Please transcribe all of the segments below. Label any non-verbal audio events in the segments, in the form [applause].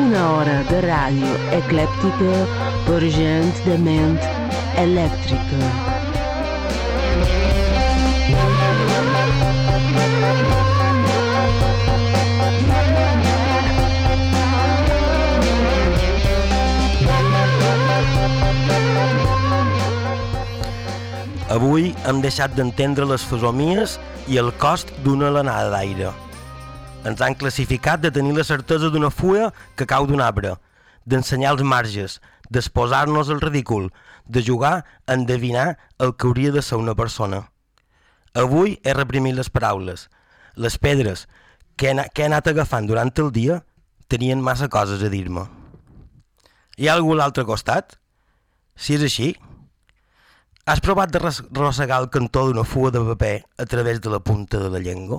Una hora de ràdio eclèptica per gent de ment elèctrica. Avui hem deixat d'entendre les fesomies i el cost d'una alenada d'aire. Ens han classificat de tenir la certesa d'una fulla que cau d'un arbre, d'ensenyar els marges, d'exposar-nos al ridícul, de jugar a endevinar el que hauria de ser una persona. Avui he reprimit les paraules. Les pedres que he, que he anat agafant durant el dia tenien massa coses a dir-me. Hi ha algú a l'altre costat? Si és així, has provat de rossegar el cantó d'una fuga de paper a través de la punta de la llengua?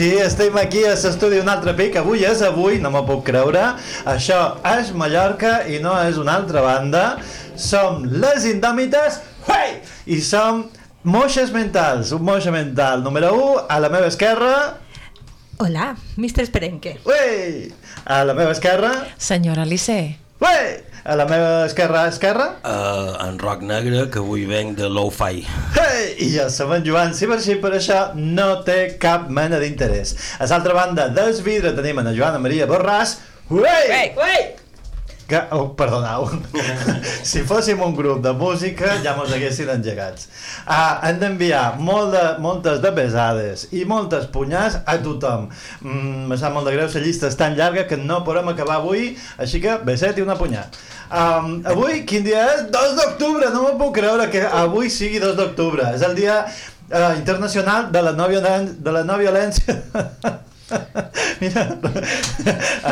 Sí, estem aquí a l'estudi un altre pic. Avui és avui, no m'ho puc creure. Això és Mallorca i no és una altra banda. Som les Indòmites hey! i som moixes mentals. Un moixa mental número 1 a la meva esquerra. Hola, Mr. Esperenque. Ui! A la meva esquerra... Senyora Alice, Ui! A la meva esquerra, esquerra... Uh, en rock negre, que avui venc de low-fi. I som en Joan Ciberxí, per això no té cap mena d'interès. A l'altra banda del vidre tenim en Joana Maria Borràs. Ui! Ei, ei! Que, oh, perdoneu, [laughs] si fóssim un grup de música ja mos haguessin engegats. Ah, hem d'enviar molt de, moltes de besades i moltes punyars a tothom. Mm, me sap molt de greu, la llista és tan llarga que no podem acabar avui, així que beset i una punyar. Um, avui, quin dia és? 2 d'octubre, no m'ho puc creure que avui sigui 2 d'octubre. És el dia uh, internacional de la no, violen de la no violència. [laughs] [laughs] Mira,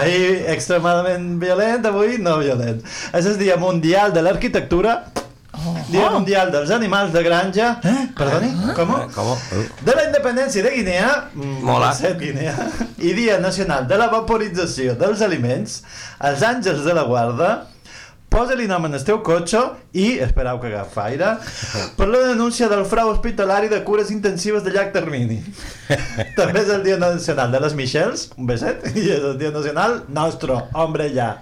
ahir extremadament violent, avui no violent. És el dia mundial de l'arquitectura, Oh. dia mundial dels animals de granja, eh? perdoni, com? Eh, com? Uh. De la independència de Guinea, mm, Mola. Guinea, i dia nacional de la vaporització dels aliments, els àngels de la guarda, posa-li nom en el teu cotxe i, esperau que agafa aire, per la denúncia del frau hospitalari de cures intensives de llarg termini. [laughs] També és el dia nacional de les Michels, un beset, i és el dia nacional nostre, hombre ja.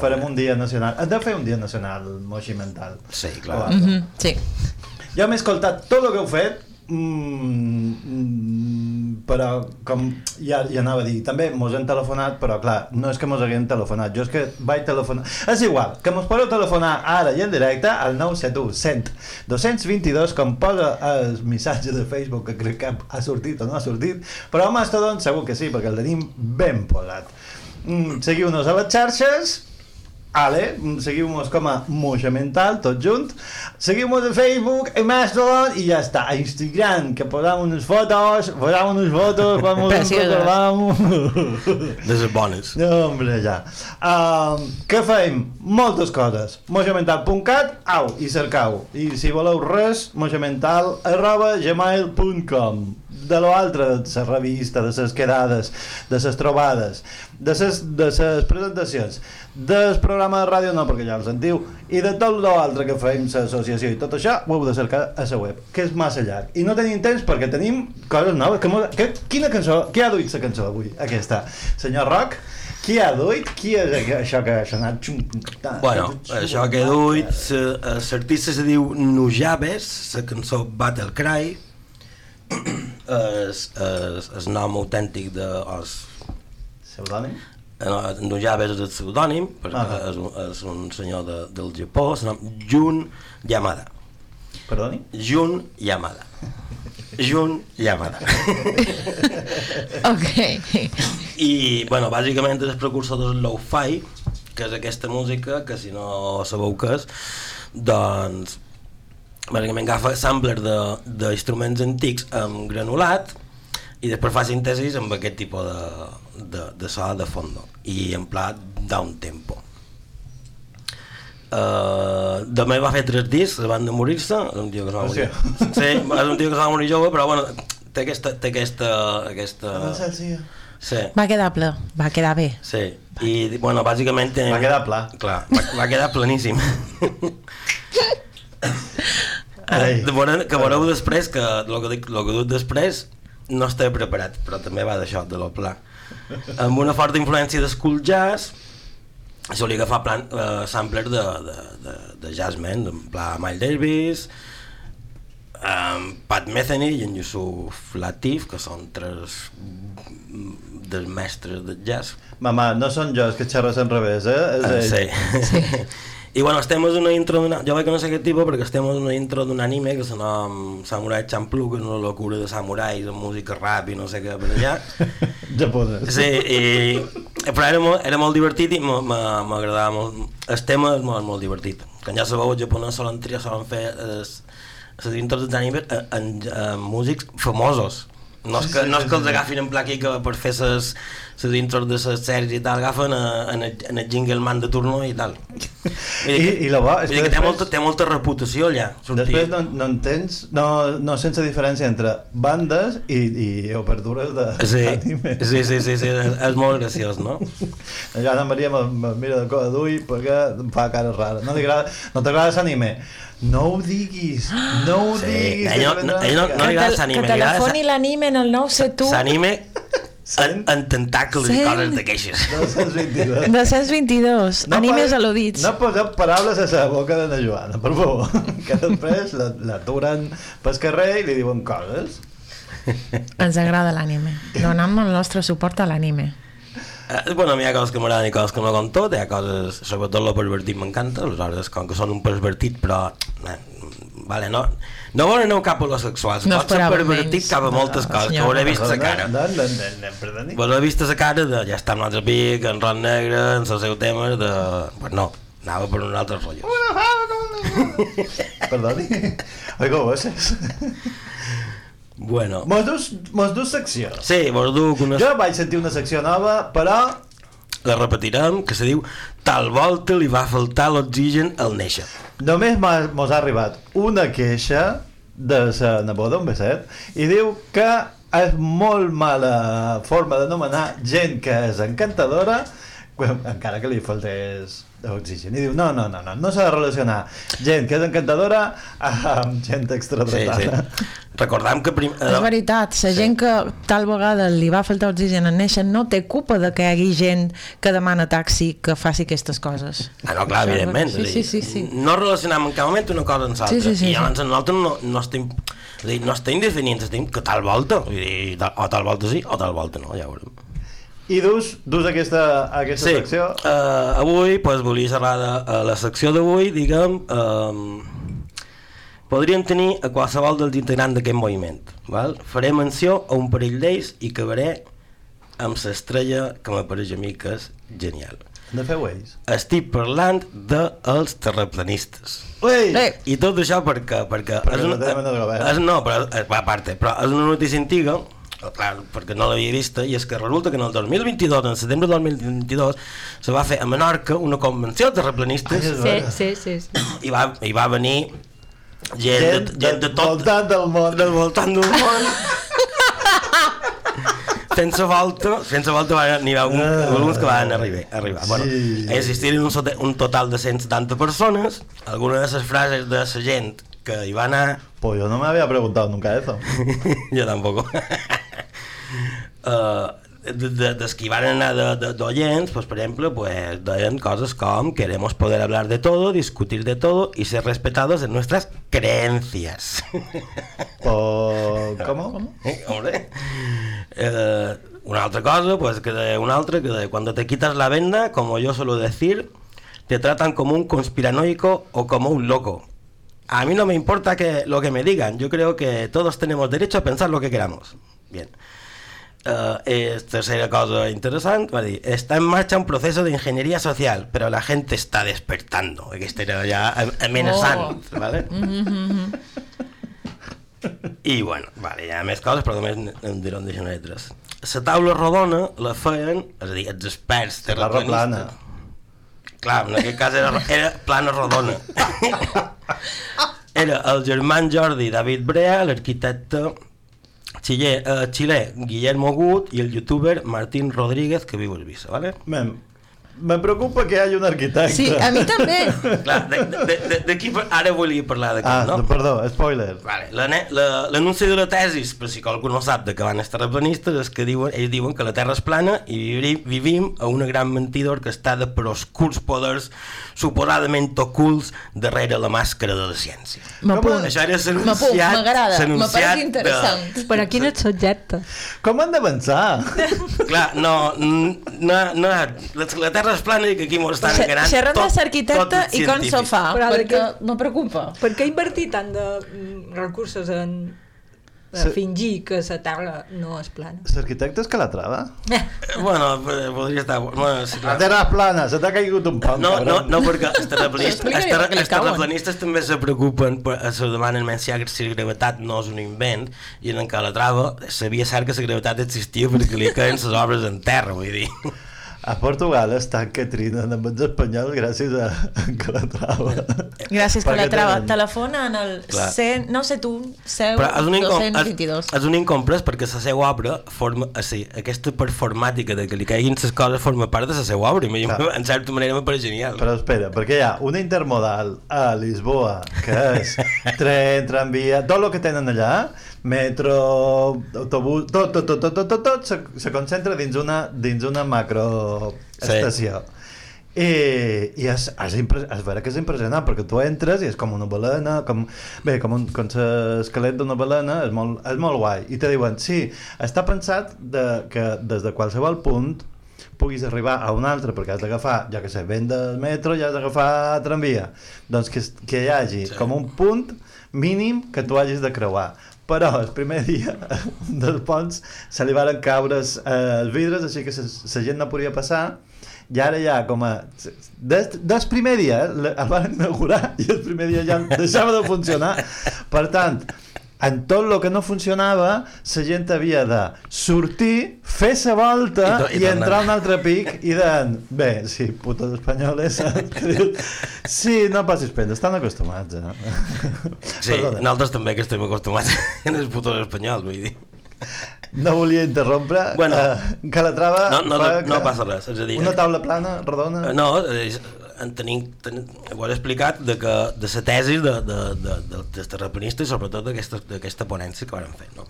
Farem un dia nacional. Hem de fer un dia nacional moixi mental. Sí, clar. Algo. Mhm, sí. Jo m'he escoltat tot el que heu fet, mm, mm, però com ja, ja anava a dir, també mos han telefonat, però clar, no és que mos haguem telefonat, jo és que vaig telefonar... És igual, que mos podeu telefonar ara i en directe al 971 100 222, com posa el missatge de Facebook, que crec que ha sortit o no ha sortit, però a Mastodon segur que sí, perquè el tenim ben posat. Mm, Seguiu-nos a les xarxes, Ale, seguiu-nos com a Moixa Mental, tot junt. Seguiu-nos a Facebook, a Mastodon i ja està. A Instagram, que posam unes fotos, posam unes fotos quan [laughs] mos en Precioses. recordam. De les bones. No, hombre, ja. Um, què feim? Moltes coses. moixamental.cat, au, i cercau. I si voleu res, moixamental arroba gmail.com de l'altre, de les revistes, de les quedades, de les trobades, de les, de les presentacions, del programa de ràdio, no, perquè ja el sentiu, i de tot l'altre que feim l'associació i tot això, ho heu de cercar a la web, que és massa llarg. I no tenim temps perquè tenim coses noves. Que, que, quina cançó, qui ha duit la cançó avui? Aquesta. Senyor Roc, qui ha duit? Qui és això que ha sonat? Bueno, això que he duit, eh, l'artista se diu Nujaves, la cançó Battle Cry, és, és, és nom autèntic de... És, Pseudònim? eh, Nujaves és el pseudònim, perquè Ah. és, un, és un senyor de, del Japó, el nom Jun Yamada. Perdoni? Jun Yamada. Jun Yamada. [laughs] Ok. I, bueno, bàsicament és el precursor del lo-fi, que és aquesta música, que si no sabeu què és, doncs, bàsicament agafa sampler de- d'instruments antics amb granulat i després fa síntesis amb aquest tipus de, de, de so de fondo i en pla down tempo. Uh, de va fer tres discs abans de morir-se, és un tio que es va morir. Hòstia. Sí, és un tio que es va morir jove, però bueno, té aquesta... Té aquesta, aquesta... Sí. Sí, Va quedar ple, va quedar bé. sí. I, bueno, bàsicament... Va quedar pla. Clar, va, va quedar planíssim. [laughs] Ai. De veure, que veureu després que el que, dic, el que dic després no estava preparat, però també va d'això, de lo pla. Amb una forta influència de school jazz, solia agafar plan, uh, samplers de, de, de, de jazzmen, en pla Miles Davis, um, Pat Metheny i en Yusuf Latif, que són tres dels mestres de jazz. Mama, no són jo els que xerres en revés, eh? És Ah, ell. sí. [laughs] I bueno, estem en una intro d'una... Jo vaig conèixer aquest tipus perquè estem en una intro d'un anime que se nom Samurai Champloo, que és una locura de samurais amb música rap i no sé què per allà. Japonès. [laughs] Sí, i... però era molt, era molt divertit i m'agradava molt. El tema és molt, molt divertit. Com ja sabeu, els japonesos solen triar, solen fer es, les intros dels animes en, en, en músics famosos. No és, que, no és que els agafin en pla aquí que per fer les, les intros de les sèries i tal, agafen a, en, el, en el jingle man de turno i tal. [laughs] I- i lo bo és vull dir que que té, després- molta, té molta reputació allà. sortir. Després no, no entens, no, no sense diferència entre bandes i, i obertures de Sí, d'anime. sí, sí, sí, sí, és, és molt graciós, no? [laughs] Ja Ana Maria me, me mira de coda d'ull perquè em fa cara rara. No t'agrada no l'anime? No ho diguis, no ho Sí, diguis. ell no- que no- ell no- no li a agrada Que, s'anime, que telefoni l'anime en el 971. S'anime en, en tentacles i [laughs] Cent- coses d'aquestes. 222. 222, no animes pa- al·ludits. No poseu paraules a la boca de na Joana, per favor. [laughs] Que després la- l'aturen pel carrer i li diuen coses. Ens agrada l'anime. Donem el nostre suport a l'anime. Eh, bueno, a mi hi ha coses que m'agraden i coses que no com tot, hi ha coses, sobretot el pervertit m'encanta, aleshores, com que són un pervertit, però... Eh, vale, no, no volen anar cap a los sexuals, No pot ser pervertit menys. cap a moltes No, coses, que senyor. hauré vist la cara. No, no, no, no. Vos he vist la cara de, ja està amb l'altre pic, en ron negre, en el seu tema, de... Pues no, anava per un altre rotllo. Perdoni. Oiga, vos és... Bueno, Mos dus, mos dus secció. sí, vos duc una... Jo vaig sentir una secció nova, però La repetirem, que se diu Tal volta li va faltar l'oxigen al néixer. Només mos ha arribat una queixa de la neboda, un beset, i diu que és molt mala forma d'anomenar gent que és encantadora encara que li faltés oxigen. I diu, no, no, no, no, no s'ha de relacionar gent que és encantadora amb gent Sí, extradotada. sí. Recordam que... Prim... És veritat, la gent que tal vegada li va faltar oxigen en néixer no té culpa de que hi hagi gent que demana taxi que faci aquestes coses. Ah, no, clar, Això, evidentment. Sí, sí, sí, sí. No relacionam en cap moment una cosa amb l'altra. Sí, sí, sí, I sí. llavors nosaltres no, no estem... És dir, no estem definint, estem que tal volta. Vull dir, o tal volta sí, o tal volta no, ja ho veurem. I dus, dus aquesta, aquesta Sí, secció uh, avui pues, volia xerrar de uh, la secció d'avui, diguem, uh, podríem tenir a qualsevol dels integrants d'aquest moviment. Val? Faré menció a un parell d'ells i acabaré amb l'estrella que m'apareix a mi que és genial. de feu ells. Estic parlant dels terraplanistes. Ui! Eh, I tot això perquè... perquè Perquè és no una, el govern. és, no, però, eh, a part, però és una notícia antiga, eh, clar, perquè no l'havia vista, i és que resulta que en el 2022, en setembre del 2022, se va fer a Menorca una convenció de terraplanistes és Sí, sí, sí. sí. i, va, i va venir gent, Gent, de, gent de tot, voltant del món. del voltant del món. sense volta, sense volta van, n'hi va un, Ah. alguns que van arribar. arribar. Bueno, Sí. existiren un, sote- un total de 170 persones, algunes de les frases de la gent que hi va anar Pues yo no me había preguntado nunca eso. [laughs] yo tampoco. uh, [laughs] de, de, dels que hi van anar de- d'oients, pues, per exemple, pues, deien coses com queremos poder hablar de todo, discutir de todo y ser respetados en nuestras creencias. [laughs] O... ¿Cómo? Eh, Hombre. Eh, una otra cosa, pues que de una otra, que de cuando te quitas la venda, como yo suelo decir, te tratan como un conspiranoico o como un loco. A mí no me importa que lo que me digan, yo creo que todos tenemos derecho a pensar lo que queramos. Bien. Eh, es tercera cosa interesante, está en marcha un proceso de ingeniería social, pero la gente está despertando. Que este era ya am- amenazante, ¿vale? I [laughs] bueno, vale, hi ha més coses, però només en- diré un de lletres. La taula rodona la feien, és a dir, els experts Terra terraplanistes. Clar, en aquest cas era, era plana rodona. era el germà Jordi David Brea, l'arquitecte xilè, eh, xilè Guillermo Gut i el youtuber Martín Rodríguez, que viu a Eivissa, ¿vale? Me, me preocupa que hagi un arquitecte. Sí, a mi també. Clar, de, de, de, de qui, ara volia parlar d'aquí, Ah, no? perdó, spoiler. Vale, l'ane- la- l'anunci de la tesis, per si qualcú no sap de què van els terraplanistes, és que diuen, ells diuen que la Terra és plana i vivim, vivim a una gran mentida orquestada per oscurs poders suposadament ocults darrere la màscara de la ciència. M'apunt. Això era M'apunt, s'anunciat... m'agrada, me pareix de- interessant. Però quin és subjecte? Com han d'avançar? Clar, no, no, no, la, la Terra és plana i que aquí m'ho estan enganant Xerrem de l'arquitecte i com s'ho fa, Però perquè què- me preocupa. Per què invertir tant de mm, recursos en fingir que la Terra no és plana? L'arquitecte és que la trava? Bueno, eh, podria estar... Bueno, sí, La terra és plana, se t'ha caigut un pam. No, no, no, perquè els terraplanistes, els, terra, els terraplanistes també se preocupen, per, se demanen menys si la gravetat no és un invent, i en Calatrava sabia cert que la gravetat existia perquè li caien les obres en terra, vull dir. A Portugal estan que trinen amb els espanyols gràcies a [laughs] Calatrava. Gràcies, Calatrava. tenen- Telefona en el Clar. 100, no sé tu, 100, Però és un, incom és, 222. és un incomprès perquè la seva obra forma, o sigui, aquesta performàtica de que li caiguin les coses forma part de la seva obra i mi- Clar. en certa manera me pareix genial. Però espera, perquè hi ha una intermodal a Lisboa, que és [laughs] tren, tramvia, tot el que tenen allà, metro, autobús, tot, tot, tot, tot, tot, tot, tot se, se concentra dins una, dins una macroestació. Sí. I, i és, és, impre, és vera que és impressionant perquè tu entres i és com una balena com, bé, com, un, com l'esquelet d'una balena és molt, és molt guai i te diuen, sí, està pensat de, que des de qualsevol punt puguis arribar a un altre perquè has d'agafar, ja que sé, vent del metro i has d'agafar tramvia doncs que, que hi hagi sí. com un punt mínim que tu hagis de creuar però el primer dia [laughs] dels ponts se li van caure els, eh, els vidres així que la gent no podia passar. I ara ja com a des, des primer dia eh, el van inaugurar i el primer dia ja [laughs] deixava de funcionar. Per tant en tot el que no funcionava la gent havia de sortir, fer la volta i, to, i, i entrar a un altre pic i de, bé, sí, putos espanyoles sí, no passis pena, estan acostumats eh? sí, Perdona. nosaltres també que estem acostumats en els putos espanyols vull dir no volia interrompre bueno, uh, Calatrava no, no, no, no passa res és a dir, una taula plana, redona no, és, en tenim, ten, ho he explicat de, que, de la tesi de, de, de, de, dels terraplanistes i sobretot d'aquesta ponència que vam fer no?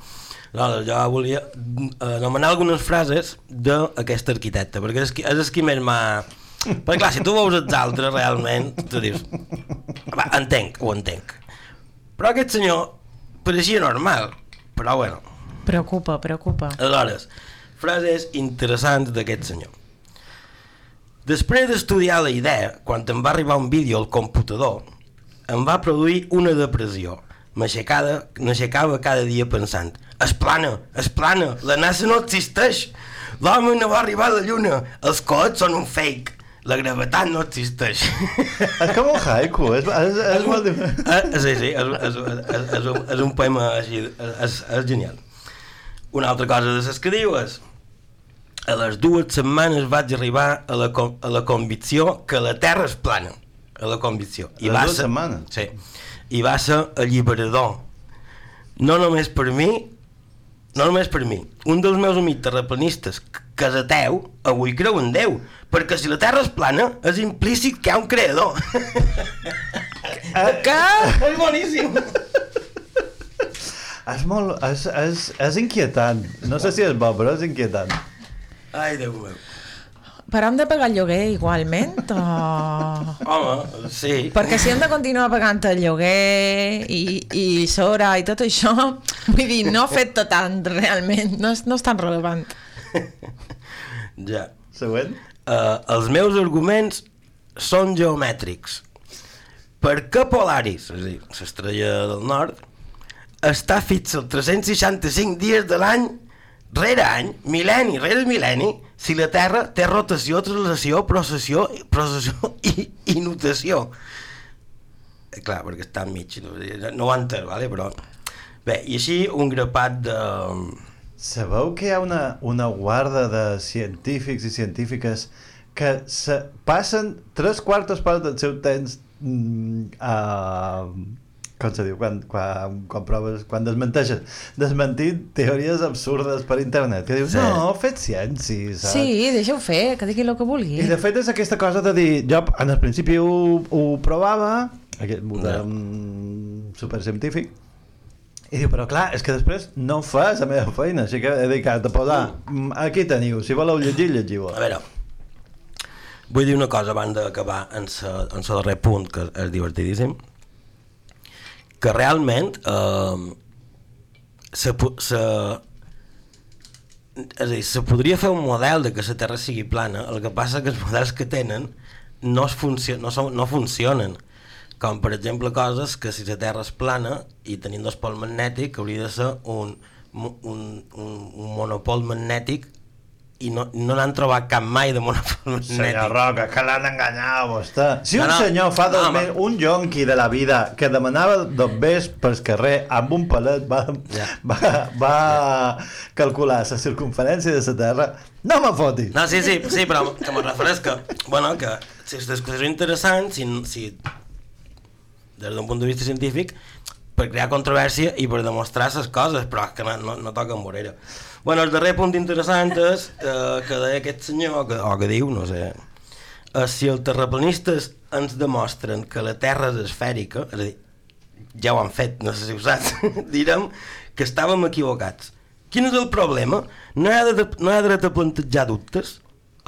Aleshores, jo volia anomenar algunes frases d'aquest arquitecte perquè és, és el que més m'ha perquè clar, si tu veus els altres realment tu dius, va, entenc, ho entenc. Però aquest senyor pareixia normal però bueno. Preocupa, preocupa. Aleshores, frases interessants d'aquest senyor Després d'estudiar la idea, quan em va arribar un vídeo al computador, em va produir una depressió. M'aixecava cada dia pensant es plana, es plana, la NASA no existeix, l'home no va arribar a la Lluna, els coets són un fake, la gravetat no existeix. És com un haiku, és, és, és molt diferent. Eh, sí, sí, és, és, és, és, un, és un poema així, és, és genial. Una altra cosa de les que diu és a les dues setmanes vaig arribar a la, a la convicció que la Terra és plana. A la convicció. I va dues ser, setmanes? Sí. I va ser alliberador. No només per mi, no només per mi. Un dels meus amics terraplanistes, que és ateu, avui creu en Déu. Perquè si la Terra és plana, és implícit que hi ha un creador. [laughs] Què? [laughs] És boníssim. És molt... És, és, és inquietant. No sé si és bo, però és inquietant. Ai, Déu meu. Però hem de pagar el lloguer igualment? O... Home, sí. Perquè si hem de continuar pagant el lloguer i, i sora i tot això, vull dir, no ha fet tant realment, no és, no és tan relevant. ja. Següent. Uh, els meus arguments són geomètrics. Per què Polaris, és a dir, l'estrella del nord, està fix els 365 dies de l'any rere any, mil·lenni rere mil·lenni, si la Terra té rotació, translació, processió, processió i, i notació. Eh, clar, perquè està enmig, no, no ho entenc, vale? però... Bé, i així un grapat de... Sabeu que hi ha una, una guarda de científics i científiques que se passen tres quartes parts del seu temps mm, a com se diu, quan, quan, quan proves, quan desmenteixes, desmentir teories absurdes per internet, que dius, sí. no, fet ciència, saps? Sí, deixa-ho fer, que digui el que vulgui. I de fet és aquesta cosa de dir, jo en el principi ho, ho provava, aquest model no. supercientífic, i diu, però clar, és que després no fas la meva feina, així que he dedicat a posar, mm, aquí teniu, si voleu llegir, llegiu A veure, vull dir una cosa abans d'acabar en el darrer punt, que és divertidíssim, que realment eh, se, se, dir, se podria fer un model de que la Terra sigui plana, el que passa que els models que tenen no, es funcio no, són, no funcionen. Com per exemple coses que si la Terra és plana i tenim dos pols magnètic hauria de ser un, un, un, un monopol magnètic i no no n'han trobat cap mai de monofon Senyor Roca, que l'han enganyat vostè. Si no, un no, senyor fa dos no, mesos, un jonqui de la vida que demanava dos bes pel carrer amb un palet va, ja. va, va ja. calcular la circunferència de la Terra, no me fotis. No, sí, sí, sí, però que me refereix que, bueno, que si és discussió interessant, si, si des d'un punt de vista científic, per crear controvèrsia i per demostrar les coses, però que no, no, no toca amb vorera. Bueno, el darrer punt interessant és eh, que deia aquest senyor, que, o que diu, no sé, eh, si els terraplanistes ens demostren que la Terra és esfèrica, és a dir, ja ho han fet, no sé si ho saps, [laughs] direm que estàvem equivocats. Quin és el problema? No hi ha, de, no hi ha dret a plantejar dubtes.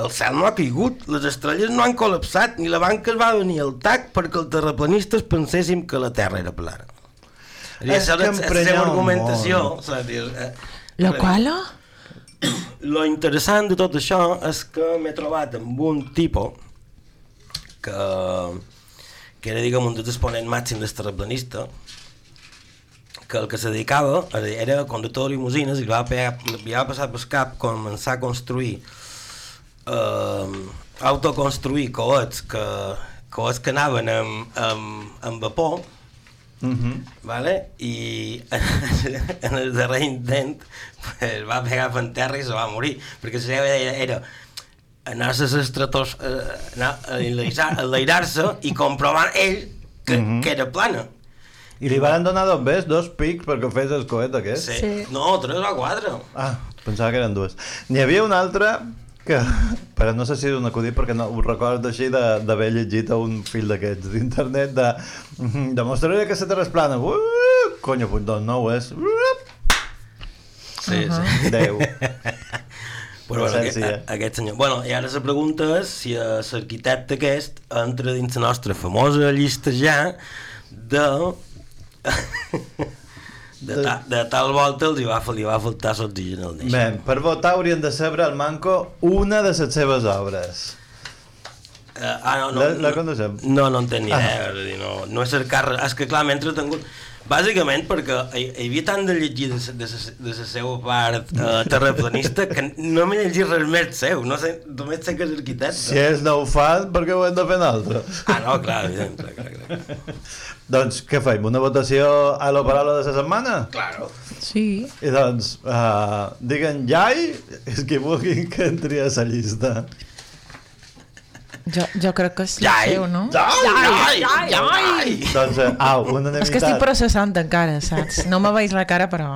El cel no ha caigut, les estrelles no han col·lapsat, ni la banca es va venir al tac perquè els terraplanistes penséssim que la Terra era plana. És això que és la seva argumentació. saps? Lo qual? lo interessant de tot això és que m'he trobat amb un tipo que, que era, diguem, un dels exponents màxim del terraplanista que el que se dedicava era, conductor de limusines i li va, li va passar pel cap començar a construir eh, autoconstruir coets que, coets que anaven amb, amb, amb vapor Mhm. vale? i [laughs] en el darrer intent pues, va pegar en terra i se va morir perquè la seva idea era anar a les estratos eh, anar a enlairar- a enlairar-se i comprovar ell que, Mhm. que era plana I li van donar dos ves, dos pics perquè fes el coet aquest? sí. Sí. no, tres o quatre Ah, pensava que eren dues. N'hi havia una altra que, però no sé si és un acudit perquè no ho recordo així d'haver llegit a un fil d'aquests d'internet de "Mhm, demostraré que la Terra és plana. Uh, conyo, doncs no ho és. Uh, sí, sí. Déu. [laughs] Però bueno, aquest, aquest senyor... Bueno, i ara la pregunta és si l'arquitecte aquest entra dins la nostra famosa llista ja de... [laughs] de, ta, de tal volta els hi va, li va faltar l'oxigen al neix. Bé, per votar haurien de saber al Manco una de les seves obres. Uh, ah, no, no, La- la no? No, no en tenc ni Ah. dir, no, no és cercar. És que clar, m'he entretingut. Bàsicament perquè hi, hi havia tant de llegir de, de, de la seva part uh, terraplanista que no m'he llegit res més seu, no sé, només sé que és arquitecte. Si ells no ho fan, per què ho hem de fer nosaltres? Ah, no, clar, evident, clar, clar, clar. [laughs] doncs què fem? Una votació a la paraula de la setmana? Claro. Sí. I doncs, uh, diguen jai, és que vulguin que entri a la llista. Jo, jo crec que és el Jai, seu, no? jai, jai, jai, jai. Doncs, uh, au, unanimitat. És que estic processant encara, saps? No me veig la cara, però...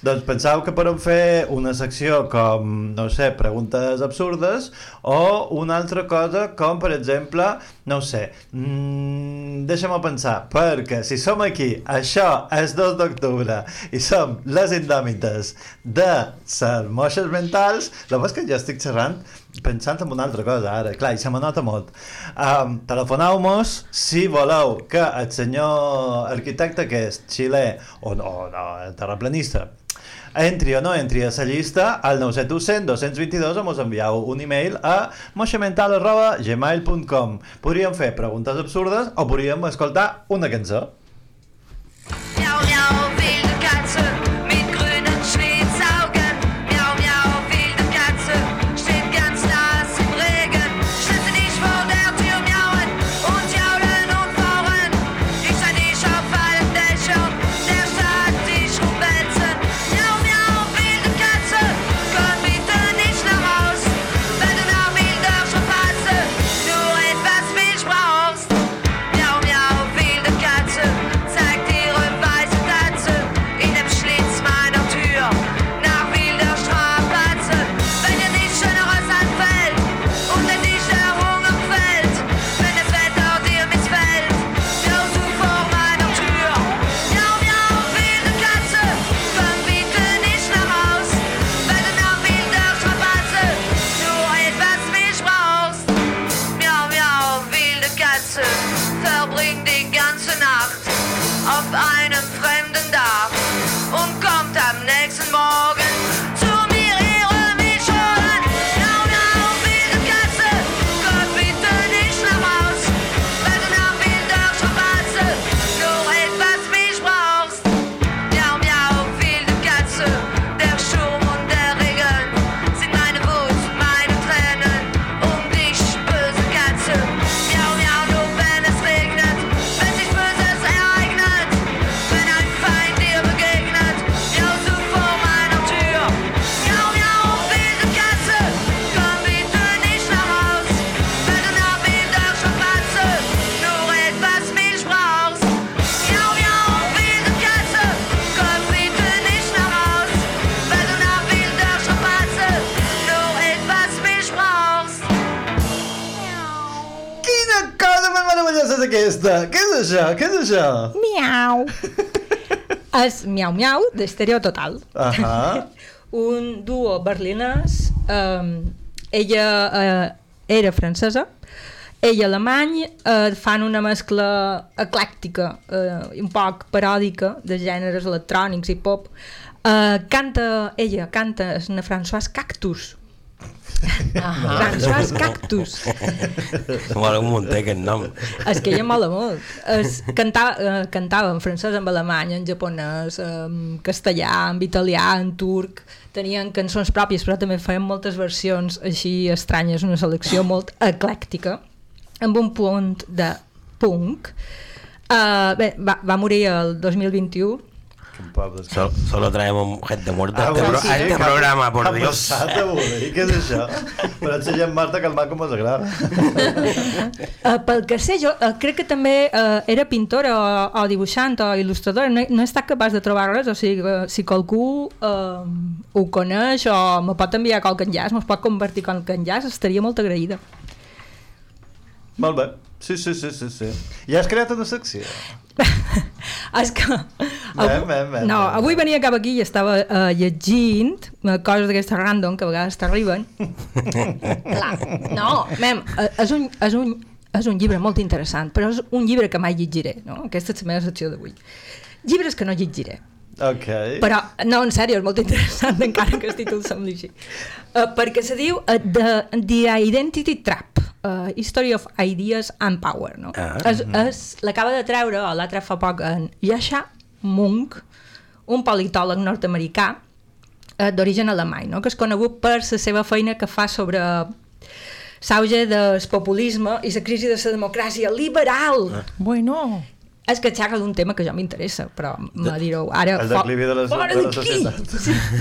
Doncs pensau que podem fer una secció com, no sé, preguntes absurdes o una altra cosa com, per exemple, no ho sé, mm, deixa'm pensar, perquè si som aquí, això és 2 d'octubre i som les indòmites de ser moixes mentals, la cosa que ja estic xerrant pensant en una altra cosa ara, clar, i se me nota molt. Um, Telefoneu-nos si voleu que el senyor arquitecte que és xilè o no, no terraplanista entri o no entri a la llista al 97100 222 o mos envieu un e-mail a moixamental.gmail.com Podríem fer preguntes absurdes o podríem escoltar una cançó. Què és això? És? Miau. [laughs] és Miau Miau d'Estereo Total. Ahà. [laughs] un duo berlinès. Um, ella uh, era francesa, ell alemany, uh, fan una mescla eclèctica, uh, un poc paròdica de gèneres electrònics i pop. Uh, canta, ella canta en François Cactus. François Cactus. Mola un munt, eh, aquest nom. És que ella mola molt. Es, cantava, eh, cantava en francès, en alemany, en japonès, en castellà, en italià, en turc. Tenien cançons pròpies, però també feien moltes versions així estranyes, una selecció molt eclèctica, amb un punt de punk. Uh, bé, va, va morir el 2021 Quin poble. Sol, solo traemos gente muerta. Ah, este, bueno, pro- sí, este que- programa, por ha Dios. avui, què és això? Però ets gent Marta calmar com els agrada. Uh, pel que sé, jo uh, crec que també uh, era pintora o, o dibuixant o il·lustradora, no, no he estat capaç de trobar res, o sigui, uh, si qualcú uh, ho coneix o me pot enviar qualque enllaç, me'ls pot convertir en qualque enllaç, estaria molt agraïda. Molt bé. Sí, sí, sí, sí, sí. I has creat una secció. [laughs] És que... Ben, ben, ben, no, avui venia cap aquí i estava uh, llegint uh, coses d'aquestes random que a vegades t'arriben. [laughs] Clar, no, mem, uh, és un, és, un, és un llibre molt interessant, però és un llibre que mai llegiré, no? Aquesta és la meva secció d'avui. Llibres que no llegiré. Ok. Però, no, en sèrio, és molt interessant, [laughs] encara que el títol sembli així. Uh, perquè se diu uh, the, the Identity Trap, uh, History of Ideas and Power. No? Ah. és, és, L'acaba de treure, o l'ha tret fa poc, en Yasha Munk, un politòleg nord-americà uh, d'origen alemany, no? que és conegut per la seva feina que fa sobre l'auge del populisme i la crisi de la democràcia liberal. Ah. Bueno, És que xerra d'un tema que jo m'interessa, però me direu ara... El declivi de fora de la societat.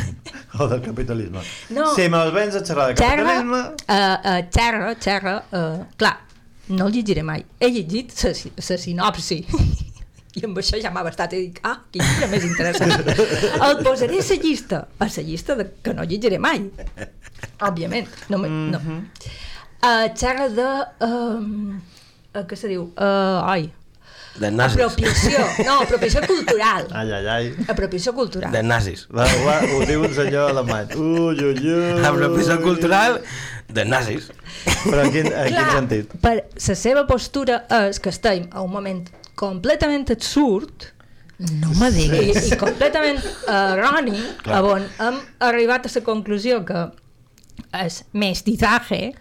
[laughs] o del capitalisme. No. Si me'ls vens a xerrar de Xerra, capitalisme... uh, uh, xerra, xerra, uh, clar, no el llegiré mai. He llegit la si- la sinopsi. [laughs] I amb això ja m'ha bastat i dic, ah, quin llibre més interessant. [laughs] El posaré a la llista, a la llista de, que no llegiré mai. Òbviament. No, me, no. Uh, xerra de... Um, uh, què se diu? Uh, ai, De nazis. apropiació. No, apropiació cultural. Ai, ai, ai. Apropiació cultural. De nazis. Va, va, ho diu un senyor alemany. Ui, ui, ui. Apropiació cultural de nazis. Però en quin, en quin sentit? per la seva postura és que estem a un moment completament absurd no me i, diguis. i completament erroni Clar. on hem arribat a la conclusió que és mestizaje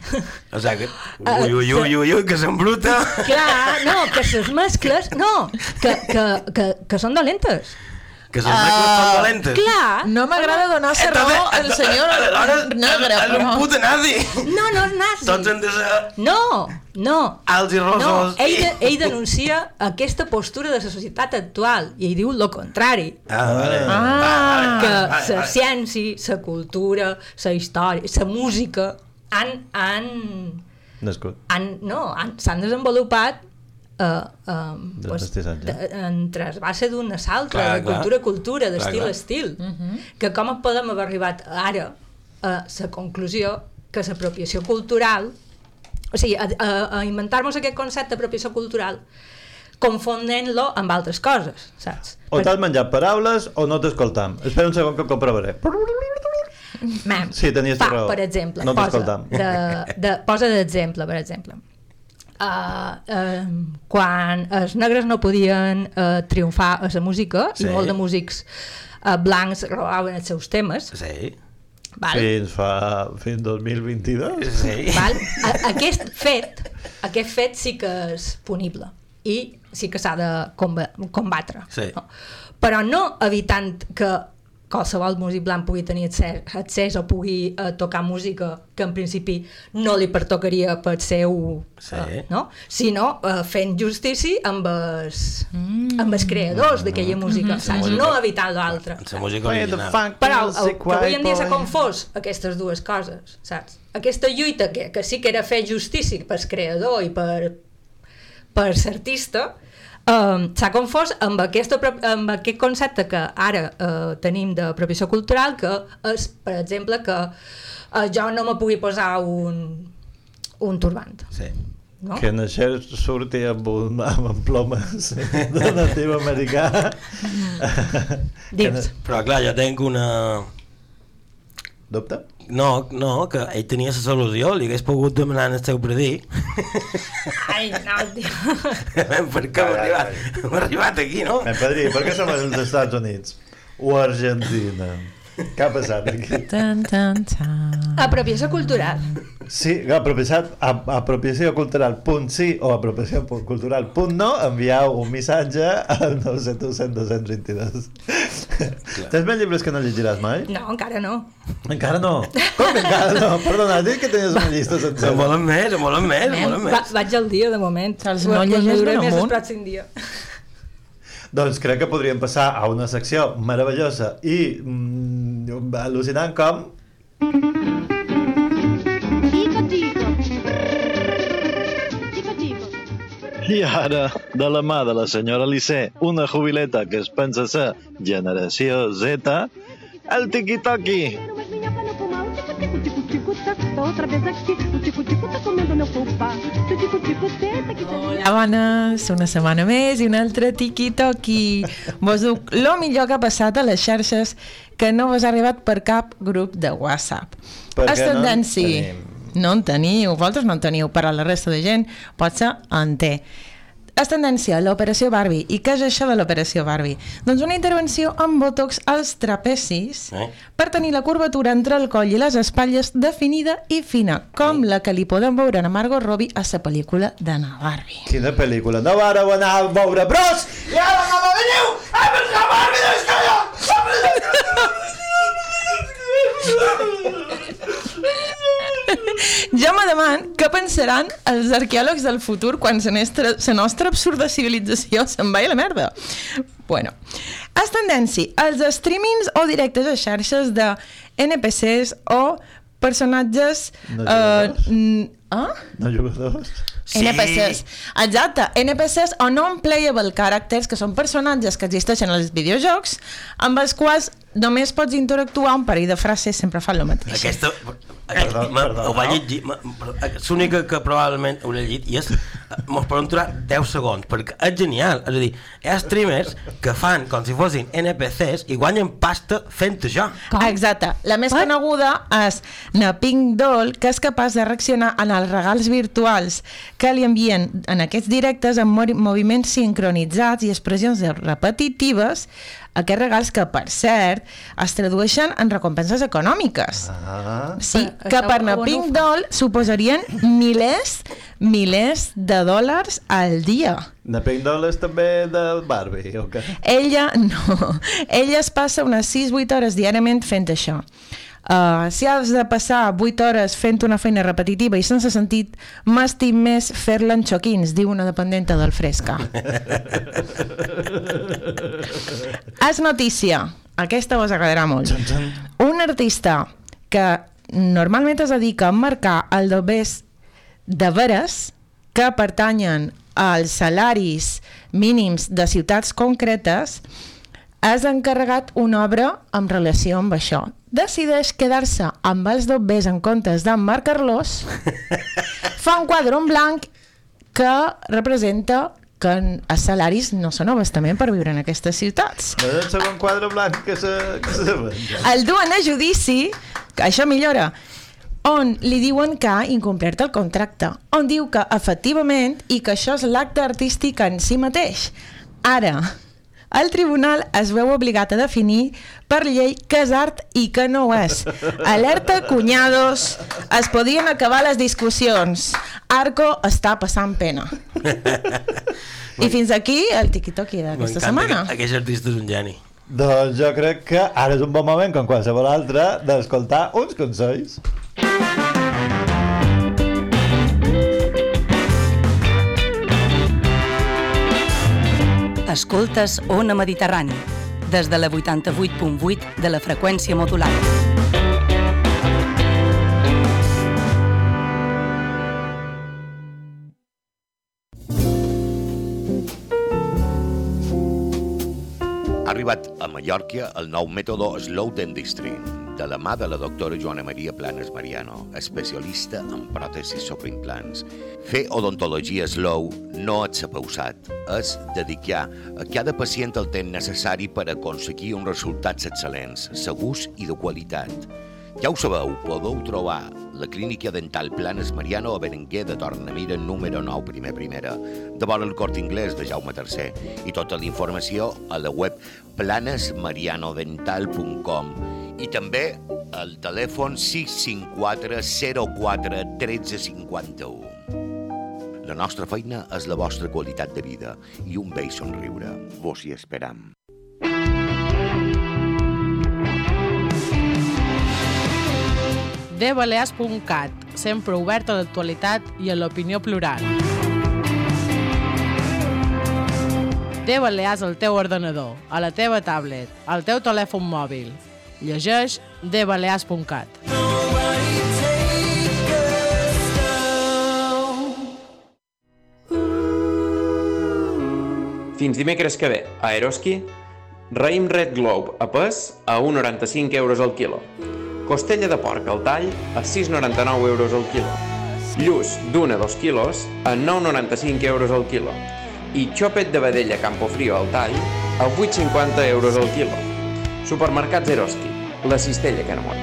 O sea que... Ui, ui, ui, ui, ui, que s'embruta. clar, no, que les mescles no, que, que, que, que són dolentes Que són macos són dolentes. clar, No m'agrada donar-se raó al senyor negre, És un puto nazi. no, no és nazi Tots han de ser no, no alts i No, rossos. ell, de, ell denuncia aquesta postura de la societat actual i ell diu lo contrari Ah, vale. Ah. que vale, la vale. ciència, la cultura, la història, la música han, han, Nascut. han, no, han, s'han desenvolupat uh, um, Del mestissatge. en trasbassa d'un a l'altre, de clar. cultura a cultura, d'estil a estil. Que com podem haver arribat ara a la conclusió que l'apropiació cultural, o sigui, a, a, a inventar-nos aquest concepte d'apropiació cultural confondent-lo amb altres coses, saps? O t'has menjat paraules o no t'escoltam. Espera un segon que ho comprovaré. Mem, Sí, tenies fa, raó. per exemple, No posa, t'escoltam. de, de, posa d'exemple, per exemple. Uh, uh, quan els negres no podien uh, triomfar a la música Sí. i molt de músics uh, blancs robaven els seus temes Sí, val? Fins fa... fins 2022. sí. Val? A, [laughs] aquest fet aquest fet sí que és punible i sí que s'ha de comba- combatre Sí. no? però no evitant que qualsevol músic blanc pugui tenir accés, accés o pugui uh, tocar música que en principi no li pertocaria pel seu Sí. uh, no? sinó uh, fent justícia amb els, mm. amb els creadors d'aquella música, saps? música. no evitant l'altre La música original. però el, que avui en dia s'ha confós aquestes dues coses, saps? Aquesta lluita que, que sí que era fer justícia pel creador i per, per l'artista, um, s'ha confós amb, aquesta, amb aquest concepte que ara uh, tenim de propiació cultural, que és, per exemple, que uh, jo no me pugui posar un, un turbant. Sí. no? Que en això surti amb, un, amb plomes [laughs] de natiu americà. Dius. Però clar, jo tenc una... Dubte? No, no, que ell tenia la solució, li hagués pogut demanar el seu predí. Ai, no, tio. [laughs] per què hem arribat, hem arribat aquí, no? Eh, Padrí, per què som als Estats Units? O Argentina? Què ha passat aquí? Tan, tan, tan. Apropiació cultural. Sí, apropiació, a- apropiació cultural punt sí o apropiació cultural punt no, envieu un missatge al 900 Tens més llibres que no llegiràs mai? No, encara no. Encara no. Com que encara no? Perdona, has dit que tenies una llista sencera. volen més, volen més, volen Va, més. vaig al dia, de moment. Ho- no llegeix ben més el amunt. pròxim dia. Doncs crec que podríem passar a una secció meravellosa i mm, al·lucinant com... I ara, de la mà de la senyora Lissé, una jubileta que es pensa ser generació Z, el tiqui-toqui. Tá outra vez aqui. O tico, tico tá comendo meu. Se o tico, tico tenta que Hola, bones, una setmana més i un altre tiqui-toqui. Vos duc lo millor que ha passat a les xarxes que no vos ha arribat per cap grup de WhatsApp. Perquè És no en. No en teniu, vosaltres no en teniu, però la resta de gent potser en té. És tendència, l'operació Barbie. I què és això de l'operació Barbie? Doncs una intervenció amb botox als trapecis Eh? per tenir la curvatura entre el coll i les espatlles definida i fina, com la que li podem veure a Margot Robbie a la pel·lícula de na Barbie. Quina pel·lícula? No vareu anar a veure Bros! I ara no veniu! A veure Barbie de [laughs] Jo me deman què pensaran els arqueòlegs del futur quan la nostra, la nostra absurda civilització se'n va a la merda. Bueno, és tendència als streamings o directes a xarxes de NPCs o personatges... No eh, ah? No jugadors? Sí. NPCs. Exacte, NPCs o non-playable characters, que són personatges que existeixen als videojocs, amb els quals només pots interactuar un parell de frases, sempre fan el mateix. Aquesta... Perdó, perdó, ho vaig no? llegir, és l'única que probablement hauré llegit i és, mos poden durar 10 segons, perquè és genial, és a dir, hi ha streamers que fan com si fossin NPCs i guanyen pasta fent això. Com? Exacte. La més coneguda és na Pink Doll, que és capaç de reaccionar en els regals virtuals que li envien en aquests directes amb mo- moviments sincronitzats i expressions repetitives, aquests regals que, per cert, es tradueixen en recompenses econòmiques. Ah. Sí, Però que per na on ho Pink fa? Doll suposarien milers, milers de dòlars al dia. Na Pink Doll és també del Barbie, o què? Ella [laughs] no. Ella es passa unes 6-8 hores diàriament fent això. Uh, si has de passar 8 hores fent una feina repetitiva i sense sentit, m'estim més fer-la en xoquins, diu una dependenta del Fresca. [laughs] És notícia. Aquesta vos agradarà molt. Un artista que normalment es dedica a marcar el dobers de veres que pertanyen als salaris mínims de ciutats concretes has encarregat una obra en relació amb això. Decideix quedar-se amb els dobbers en comptes d'en marcar-los, [laughs] fa un quadre en blanc que representa que els salaris no són abastament per viure en aquestes ciutats. No és el segon quadre blanc que se, que se. El duen a judici, que això millora, on li diuen que ha incomplert el contracte, on diu que efectivament i que això és l'acte artístic en si mateix. Ara, el tribunal es veu obligat a definir per llei què és art i què no ho és. Alerta, cunyados, es podien acabar les discussions. Arco està passant pena. [laughs] I fins aquí el tiqui-toqui d'aquesta setmana. que Aquest artista és un geni. Doncs jo crec que ara és un bon moment, com qualsevol altre, d'escoltar uns consells. Escoltes Ona Mediterrani, des de la 88.8 de la freqüència modulada. Ha arribat a Mallorca el nou mètode Slow Dentistry. De la mà de la doctora Joana Maria Planes Mariano, especialista en pròtesis sobre implants. Fer odontologia slow no és pausat, és dedicar a cada pacient el temps necessari per aconseguir uns resultats excel·lents, segurs i de qualitat. Ja ho sabeu, podeu trobar la clínica dental Planes Mariano a Berenguer de Tornamira número 9, primer primera, de vora el Cort Inglès de Jaume III i tota la informació a la web planesmarianodental.com i també al telèfon 654 04 13 51. La nostra feina és la vostra qualitat de vida i un vell somriure. Vos hi esperam. dbalears.cat, sempre obert a l'actualitat i a l'opinió plural. Té Balears al teu ordenador, a la teva tablet, al teu telèfon mòbil. Llegeix dbalears.cat. Fins dimecres que ve, a Eroski, raïm Red Globe a pes a 1,95 euros al quilo. Costella de porc al tall a 6,99 euros al quilo. Lluç d'una a dos quilos a 9,95 euros al quilo. I xopet de vedella Campofrio al tall a 8,50 euros al quilo. Supermercats Eroski, la cistella que enamora.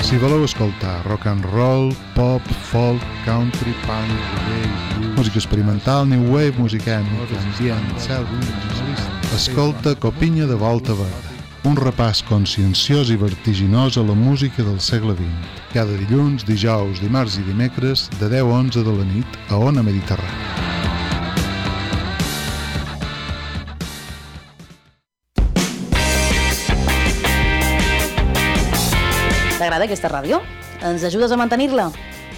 Si voleu escoltar rock and roll, pop, folk, country, punk, reggae, música experimental, new wave, música ètnica, ambient, cel, escolta Copinya de Volta Verda, un repàs conscienciós i vertiginós a la música del segle XX, cada dilluns, dijous, dimarts i dimecres, de 10 a 11 de la nit, a Ona Mediterrània. T'agrada aquesta ràdio? Ens ajudes a mantenir-la?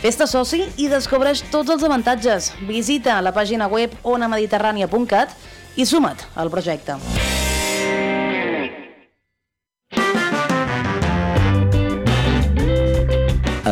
Fes-te soci i descobreix tots els avantatges. Visita la pàgina web onamediterrània.cat i suma't al projecte.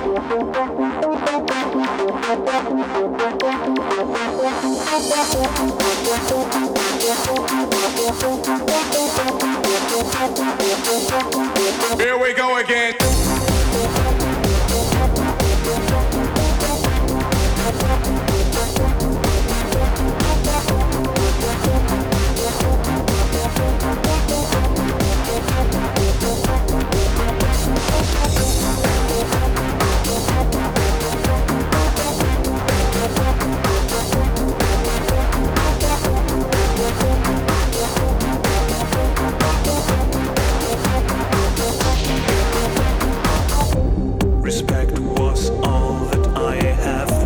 Here we go again.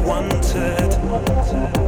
wanted.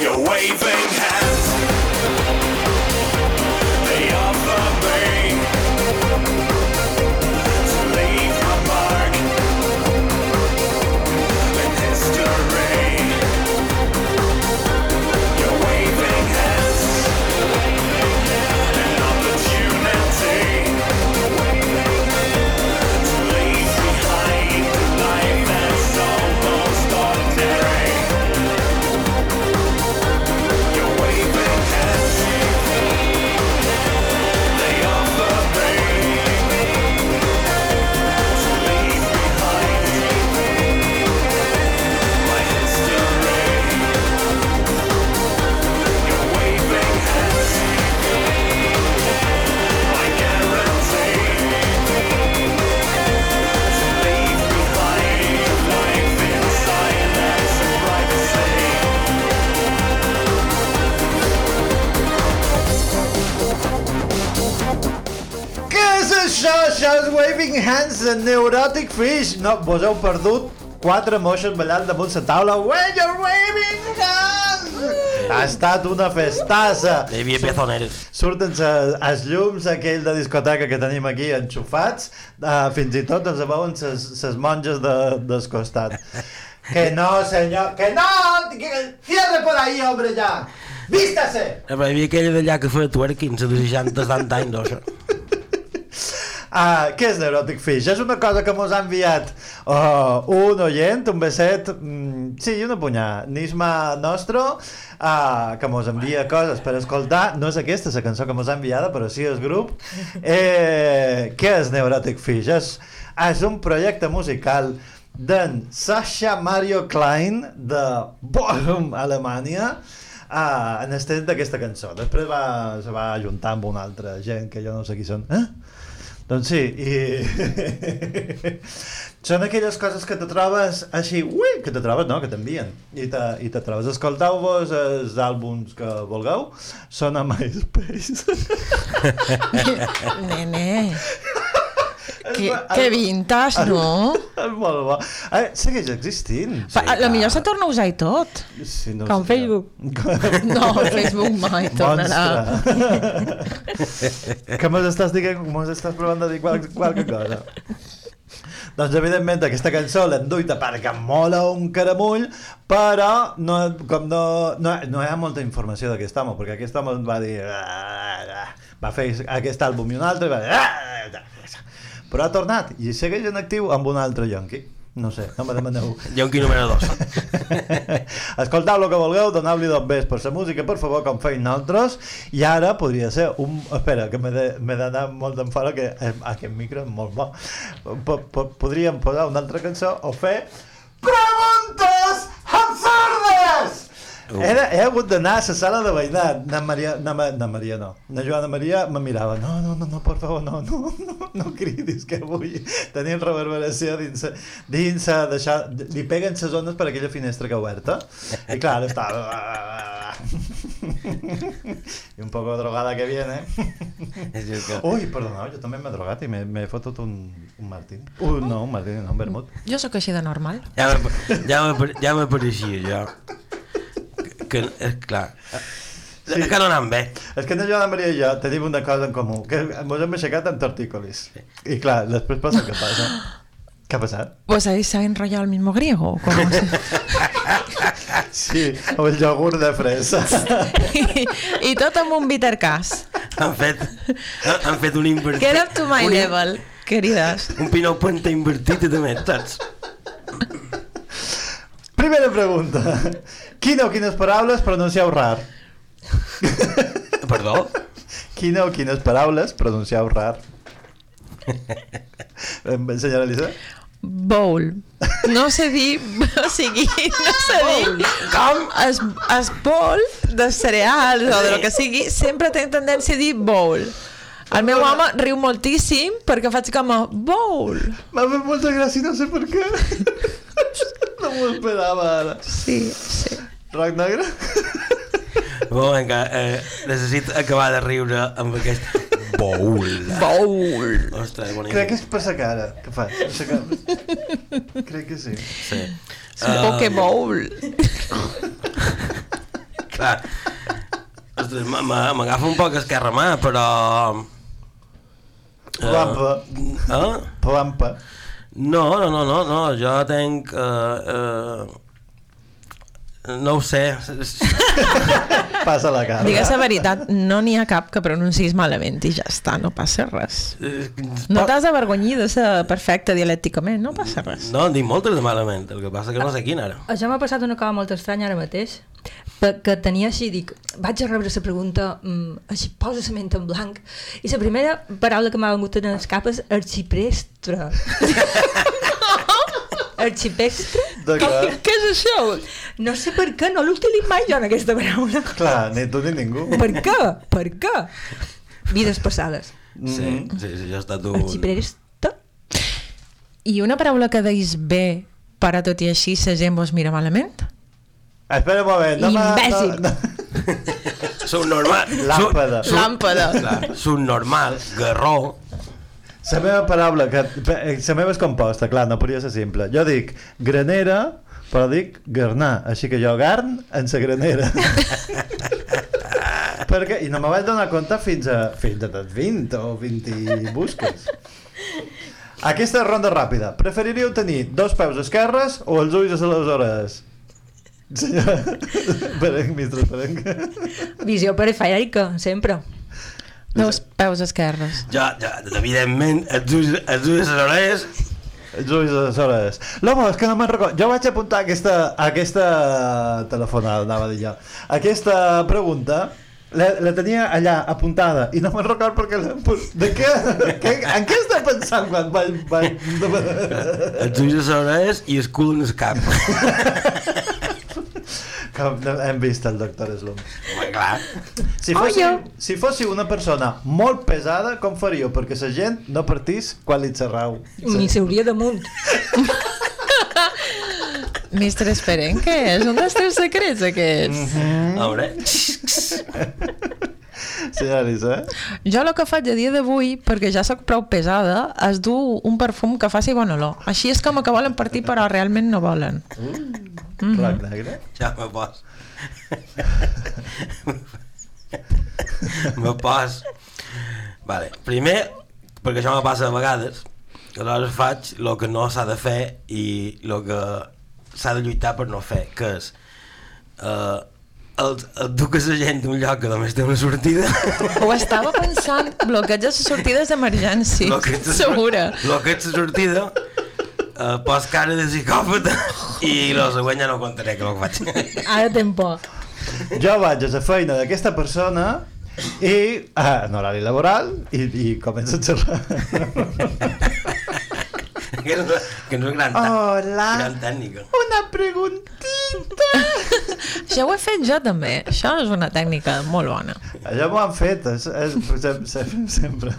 You're waving hands. És Waving Hands Neurotic Fish. No, vos heu perdut quatre moixes ballant damunt la taula. When you're waving hands! Ha estat una festassa. Hi havia pezoneres. Surten els llums aquell de discoteca que tenim aquí enxufats, uh, fins i tot ens veuen ses monges de, del costat. [laughs] Que no, senyor, que no! Que, cierre por ahí, hombre, ya! Vístase! Hi havia aquella d'allà que feia twerking, de 60 70 anys, no, això. Ah, què és Neurotic Fish? És una cosa que mos ha enviat uh, un oient, un beset, mm, sí, una punyà, Nisma Nostro, uh, que mos envia coses per escoltar. No és aquesta la cançó que mos ha enviada, però sí el grup. [laughs] Eh, què és Neurotic Fish? És, és un projecte musical d'en Sasha Mario Klein de Bochum, Alemanya, uh, en estat d'aquesta cançó. Després va, se va ajuntar amb una altra gent que jo no sé qui són. Eh? Doncs sí, i... [laughs] Són aquelles coses que te trobes així, ui, que te trobes, no?, que t'envien. I te, i te trobes. Escolteu-vos els àlbums que vulgueu. Són a MySpace. [laughs] Nene. Que, que vintage, no? És molt bo. Eh, segueix existint. Fa, a lo millor se torna a usar i tot. Sí, no Com. Facebook. [laughs] No, Facebook mai tornarà. Que mos estàs dient, mos estàs provant de dir qual, qualque cosa. Doncs evidentment aquesta cançó l'hem duita perquè mola un caramull, però no, com no, no, no hi ha molta informació d'aquest home, perquè aquest home va dir... Va fer aquest àlbum i un altre i va dir... Però ha tornat i segueix en actiu amb un altre yonqui. No sé, no me demaneu. [laughs] Yonqui número 2. [laughs] Escoltau el que vulgueu, doneu-li dos bes per la música, per favor, com feim nosaltres. I ara podria ser un... Espera, que m'he d'anar molt d'enfora, que eh, aquest micro és molt bo. Po po podríem posar una altra cançó o fer... Preguntes absurdes! Uh. Era, he hagut d'anar a la sala de veïnat. Na Maria, na, Ma- na Maria no. Na Joana Maria me mirava. No, no, no, no, por favor, no, no, no, no cridis que vull tenir reverberació dins, dins deixar, li peguen les ones per aquella finestra que oberta. I clar, estava... y un poco drogada que viene. Uy, perdona, yo también me he drogado y me, me he fotut un, un Martín. Uh, no, un Martín, no, un vermut. Jo sóc així de normal. Ja me, ja me, ja m'apareixia, jo. Que, que és clar. Sí. Que no anam bé. És que no Joana Maria i jo tenim una cosa en comú, que ens hem aixecat amb tortícolis. I clar, després passa el que passa. Què ha passat? Pues ahí se ha enrollado el mismo griego. ¿o cómo se- Sí, o el iogurt de fresa. [laughs] I, i tot amb un bitter cas. Han fet, han fet un invertit. Get up to my un, level, querides. Un pinot penta invertit i també, saps? Primera pregunta. Quina o quines paraules pronuncieu rar? Perdó? Quina o quines paraules pronuncieu rar? Em- Senyora Elisa? Bowl. No sé dir, o sigui, no sé dir com es, es bowl de cereals o de lo que sigui, sempre tenc tendència a dir bowl. El meu home riu moltíssim perquè faig com a bowl. M'ha fet molta gràcia, no sé per què. No m'ho esperava ara. Sí, sí. Roc negre? Bon, vinga, eh, necessito acabar de riure amb aquest bowl. Bowl. Ostres, bonic. Crec que és per sa cara que fa. Sa cara. Crec que sí. Sí. És un pokebowl. Clar. Ostres, m'agafa un poc esquerra mà, però... Plampa. Eh? Plampa. No, no, no, no, no, jo tenc... Uh, uh, no ho sé. [laughs] Passa la cara. Digues la veritat, no n'hi ha cap que pronunciïs malament i ja està, no passa res. No t'has d'avergonyir de ser perfecte dialècticament, no passa res. No, en dic moltes de malament, el que passa que no sé quina ara. Això m'ha passat una cosa molt estranya ara mateix, que tenia així, dic, vaig a rebre la pregunta, mm, així posa la ment en blanc, i la primera paraula que m'ha vengut en els cap és arxiprestre. [laughs] arxipestre? D'acord. Què és això? No sé per què, no l'utilitzo mai jo en aquesta paraula. Clar, ni tu ni ningú. Per què? Per què? Vides passades. Sí, sí, sí, jo he estat un... Arxiprestre? I una paraula que deis bé, però tot i així la gent vos mira malament? Espera un moment. No Imbècil. No, no. [laughs] Sou normal. Làmpada. Làmpada. Clar, sou normal, garró. La meva paraula, que la meva és composta, clar, no podria ser simple. Jo dic granera, però dic garnar, així que jo garn en sa granera. [laughs] Perquè, I no me vaig donar compte fins a, fins a 20 o 20 i busques. Aquesta ronda ràpida. Preferiríeu tenir dos peus esquerres o els ulls a les hores? [laughs] Senyora Berenc, mistre Berenc. Visió perifèrica, sempre. Dos peus esquerres. Ja, ja, evidentment, els ulls, els ulls a les. Els ulls a les hores. L'home, és que no me'n recordo. Jo vaig apuntar aquesta, aquesta telefonada, anava a dir jo. Aquesta pregunta la, la tenia allà apuntada i no me'n recordo perquè la, de què, què, en què està pensant quan vaig, vaig... Els ulls a les orelles i el cul en el cap. [laughs] Com hem vist el doctor Slum. Home, clar. Si fóssiu, si fóssiu una persona molt pesada, com faríeu? Perquè la gent no partís quan li xerrau. Ni s'hauria damunt. Mestre Esperen, què és? Un dels teus secrets, aquests? Mm. Hombre. [laughs] Senyora Elisa, Jo el que faig a dia d'avui, perquè ja sóc prou pesada, és dur un perfum que faci bona olor. Així és com que volen partir, però realment no volen. Mm. Roc negre. Ja me pos. me pos. Vale, primer, perquè això me passa a vegades, aleshores faig el que no s'ha de fer i el que s'ha de lluitar per no fer, que és uh, el, el duques la gent d'un lloc que només té una sortida Ho estava pensant, bloqueig de sortides d'emergència, segura. lo que ets la sortida uh, pos cara de psicòpata i lo següent ja no contaré que el que faig Ara tens por. Jo vaig a la feina d'aquesta persona i ah, en horari laboral i, i començo a xerrar. que no, que és gran, ta- Hola. gran tècnica Una preguntita. [laughs] Això ho he fet jo també. Això és una tècnica molt bona. Allò m'ho han fet, és, és, sem- sem- sempre.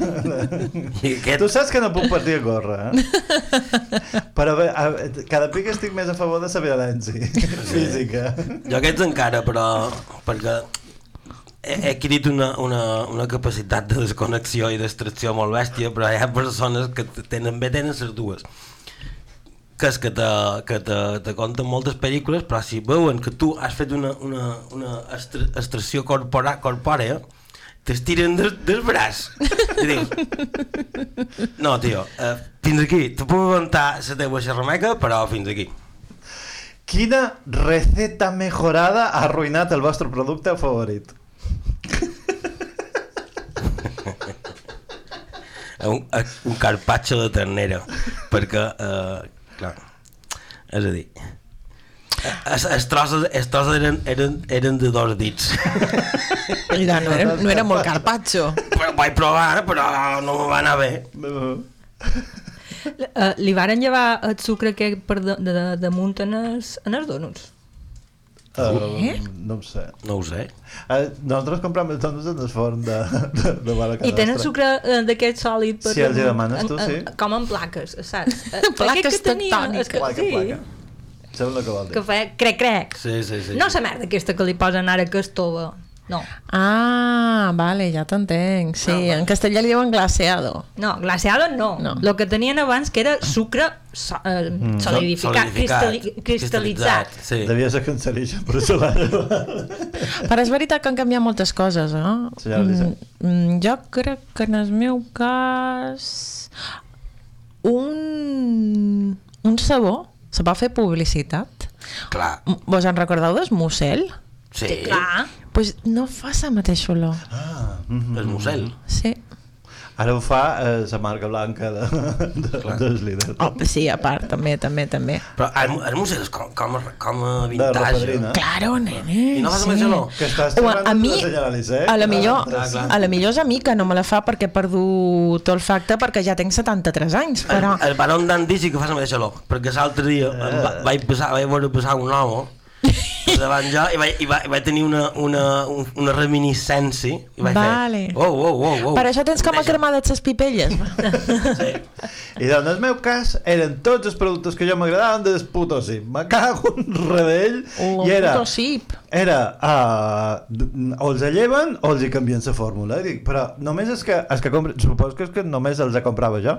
I aquest... Tu saps que no puc partir a córrer, eh? Però bé, a, cada pic estic més a favor de la violència física. Jo aquests encara, però perquè he, he adquirit una, una, una capacitat de desconnexió i d'extracció molt bèstia, però hi ha persones que tenen, bé tenen les dues que és que te, que te, te conten moltes pel·lícules, però si veuen que tu has fet una, una, una extra, extracció corpora, corpòrea, t'estiren del, del braç. I dius, no, tio, eh, fins aquí, te puc aguantar la teva xerrameca, però fins aquí. Quina receta mejorada ha arruïnat el vostre producte favorit? [laughs] un, un carpaccio de ternera perquè eh, clar, és a dir els, els, trossos, els trossos eren, eren, eren de dos dits. [laughs] Mira, no era, no era molt carpaccio. però vaig provar però no me va anar bé. Uh, li varen llevar el sucre que per de, de, de, damunt en els, en els donuts. Uh, Eh? no ho sé. no ho sé Uh, nosaltres comprem els donuts en el forn de, de, de casa I tenen sucre uh, d'aquest sòlid per Si els hi demanes tu, en- sí. en- com en plaques, saps? [laughs] Eh, Plaques tectòniques. és que, Placa, sí, placa. Sembla que vol dir. que feia crec, crec. sí, sí, sí, No la merda aquesta que li posen ara que es tova. No, Ah, vale, ja t'entenc. Sí, en castellà li diuen glaseado. no, glaciado no. No. Lo que tenien abans que era sucre so, eh, Mm. solidificat, cristal·li, cristal·litzat. sí. Devia ser que en Serija, per això la... [laughs] Però és veritat que han canviat moltes coses, eh? Sí, ja ho sé. Mm, mm, jo crec que en el meu cas un, un sabó se va fer publicitat. clar, Vos en recordeu del Musel? Sí, Clar. pues no fa la mateixa olor. Ah, el musel Sí. Ara ho fa eh, la marca blanca de, de, dels líders. Oh, sí, a part, també, també, també. però el, el musel és com, com, a- com a De vintage. Claro, nene. i no vas a sí. menjar-lo Que estàs O a, a mi, l'Isaac. a la millor, Clar, clar. a la millor és a mi que no me la fa perquè he perdut olfacte perquè ja tinc 73 anys, però... el, el barón d'Andy sí que fa la mateixa olor perquè l'altre dia Eh. vaig, passar, vaig veure passar un home per davant jo i vaig, i vaig, i vaig tenir una, una, un- una reminiscència i vaig Vale. fer oh, oh, oh, oh. Per això tens com a cremades les pipelles. sí. I doncs, en el meu cas, eren tots els productes que jo m'agradaven de Potosí. Me cago en redell. Un I era, puto sip. era uh, o els lleven o els hi canvien la fórmula. Dic, però només és que, és que compre, suposo que és que només els comprava jo.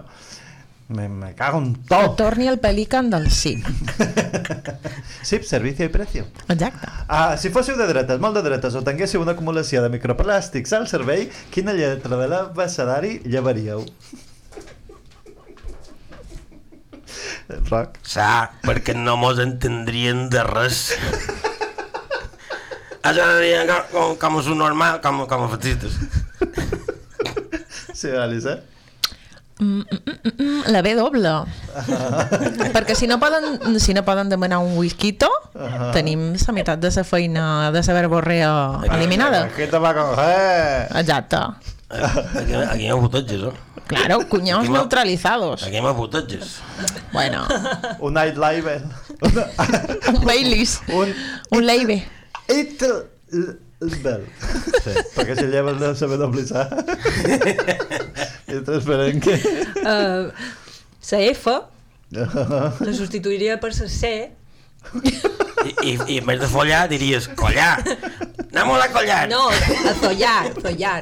Me, me cago en Que tot. torni el pelican del sip. [laughs] Sí, servicio i precio. Exacte. Ah, si fóssiu de dretes, molt de dretes, o tinguéssiu una acumulació de microplàstics al cervell, quina lletra de l'abecedari llevaríeu? [laughs] Roc. Sa, perquè no mos entendrien de res això seria com, com, com normal com, com a fascistes Sí, Alice, eh? Mm, mm, mm, la B doble. Perquè si no poden, si no poden demanar un whiskito, tenim la meitat de la feina de la verborrea eliminada. Aquí te va con... Eh! Exacte. aquí, aquí hi ha putatges eh? Claro, cuñados Aquí neutralizados. aquí hi ha putatges Bueno, [laughs] Un night label. [laughs] un Baileys, Un un Leibe. it bel. Sí, perquè si lleves de saber doblitzar. I esperem que... Uh, la F [laughs] la substituiria per la C I, i, i en vez de follar diries collar anem a collar no, a zollar, zollar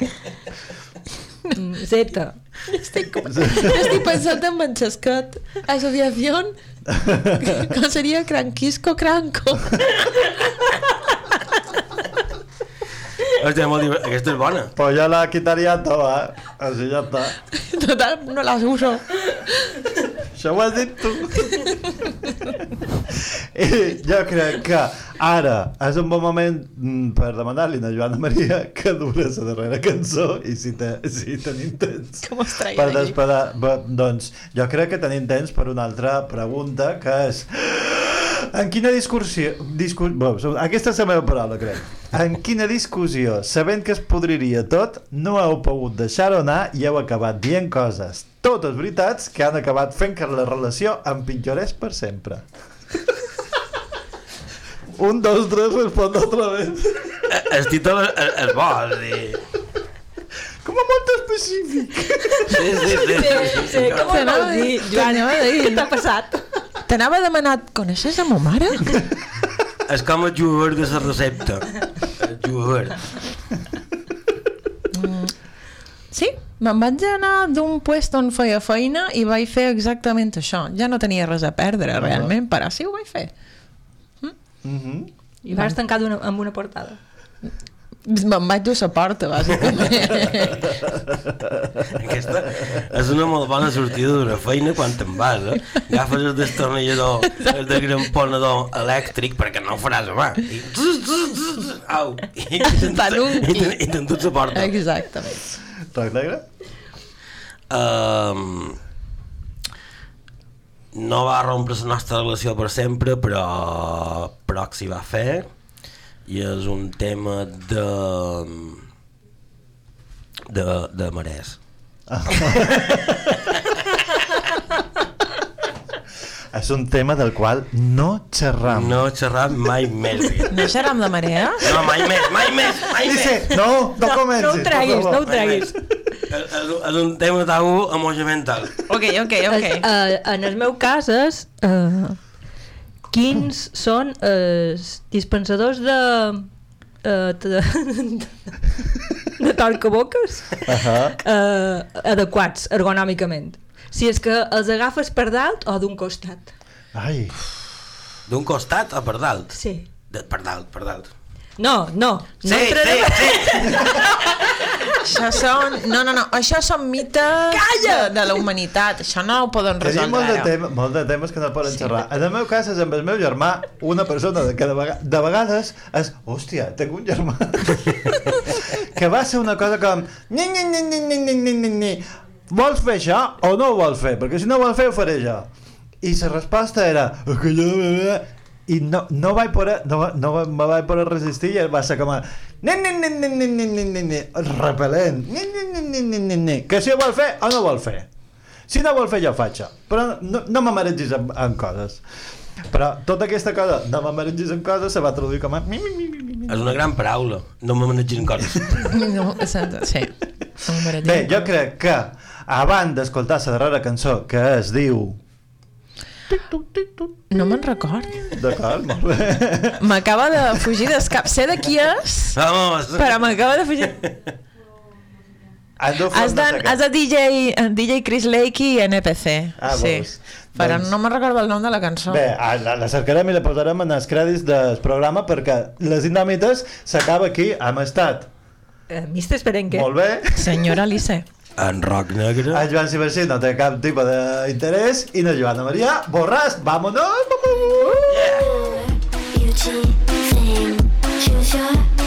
Mm, Z Estic, estic pensant en Manchescot. Asociación. Com seria Cranquisco Cranco? Hòstia, molt divertit. aquesta és bona Pues yo la quitaría toda, eh? Así ya está. Total, no las uso. Això ho has dit tu. I jo crec que ara és un bon moment mm, per demanar-li a Joana Maria que dura la darrera cançó i si, te, si tenim temps Com per despedir. Bé, Doncs jo crec que tenim temps per una altra pregunta que és en quina discussió... Discus, bé, aquesta és la meva paraula, crec. En quina discussió, sabent que es podriria tot, no heu pogut deixar-ho anar i heu acabat dient coses, totes veritats, que han acabat fent que la relació empitjorés per sempre? [laughs] Un, dos, tres, respon otra vez. el títol és, és bo és dir Com a molt específic. sí, sí, sí, sí, sí, sí, com ho T'anava vols a dir, dir- Joan? t'anava a dir. Què t'ha passat? T'anava a demanar, coneixes a ma mare? [laughs] és com el jugador de la recepta el jugador Sí, me'n vaig anar d'un puesto on feia feina i vaig fer exactament això. Ja no tenia res a perdre, realment, però sí ho vaig fer. Mm -hmm. I vas tancar una, amb una portada. Me'n vaig dur la porta, bàsicament. [laughs] Aquesta és una molt bona sortida d'una feina quan te'n vas, eh? Agafes el destornillador, el desgramponador elèctric, perquè no ho faràs a mà. I... Au! I [laughs] Tan unqui. i te'n- i te'n la porta. Exactament. Roc negre? Um, no va rompre la nostra relació per sempre, però, s'hi va fer i és un tema de de, de marès. [laughs] És un tema del qual no xerram. No xerram mai més. No xerram de marea? No, mai més, mai més, mai Dice, més. no, no comencis. no ho treguis, no ho treguis. És, és, un tema tabú emocionamental. Ok, ok, ok. Uh, en el meu cas és... Uh, quins són els dispensadors de... Uh, de, de torcaboques Ahà. uh, adequats ergonòmicament. Si és que els agafes per dalt o d'un costat. Ai. D'un costat o per dalt? Sí. De, per dalt, per dalt. No, no. Sí, no entrarem- [laughs] Això són... No, no, no. Això són mites de, de la humanitat. Això no ho poden Tenim resoldre molt de, tema, molt de temes que no poden sí. xerrar. En el meu cas és amb el meu germà, una persona de que de, vega, de vegades és... Hòstia, tinc un germà. [laughs] que va ser una cosa com... Ni, ni, ni, ni, ni, ni, ni, ni, ni. Vols fer això o no ho vols fer? Perquè si no ho vols fer, ho faré jo. I la resposta era... "Aquella I no, no vaig poder, no, va- no va- me vaig poder resistir i va ser com a... Ni, ni, ni, ni, ni, ni, ni, ni, ni, repel·lent. Ni, ni, ni, ni, ni, ni, ni. Que si ho vol fer o no vol fer. Si no vol fer, jo ho faig. Però no, no me maregis en, en coses. Però tota aquesta cosa, no me maregis en coses, se va traduir com a... Mi, mi, mi, mi, mi. És una gran paraula. No me manegin coses. No, exacte, sí. Bé, jo crec que abans d'escoltar la darrera cançó que es diu... No me'n record. D'acord, molt bé. M'acaba de fugir del cap. Sé de qui és, Vamos. però m'acaba de fugir... Has de, Has de, has de DJ, DJ Chris Lake i NPC. Ah, sí. vols. Però Doncs- no me'n recordo el nom de la cançó. Bé, la, la cercarem i la posarem en els crèdits del programa perquè les indòmites s'acaba aquí, hem estat. Uh, Mister Esperenque. Molt bé. Senyora Alice. En rock negre. El Joan Cibercí no té cap tipus d'interès i la Joana Maria, borràs, vámonos! Beauty thing, choose your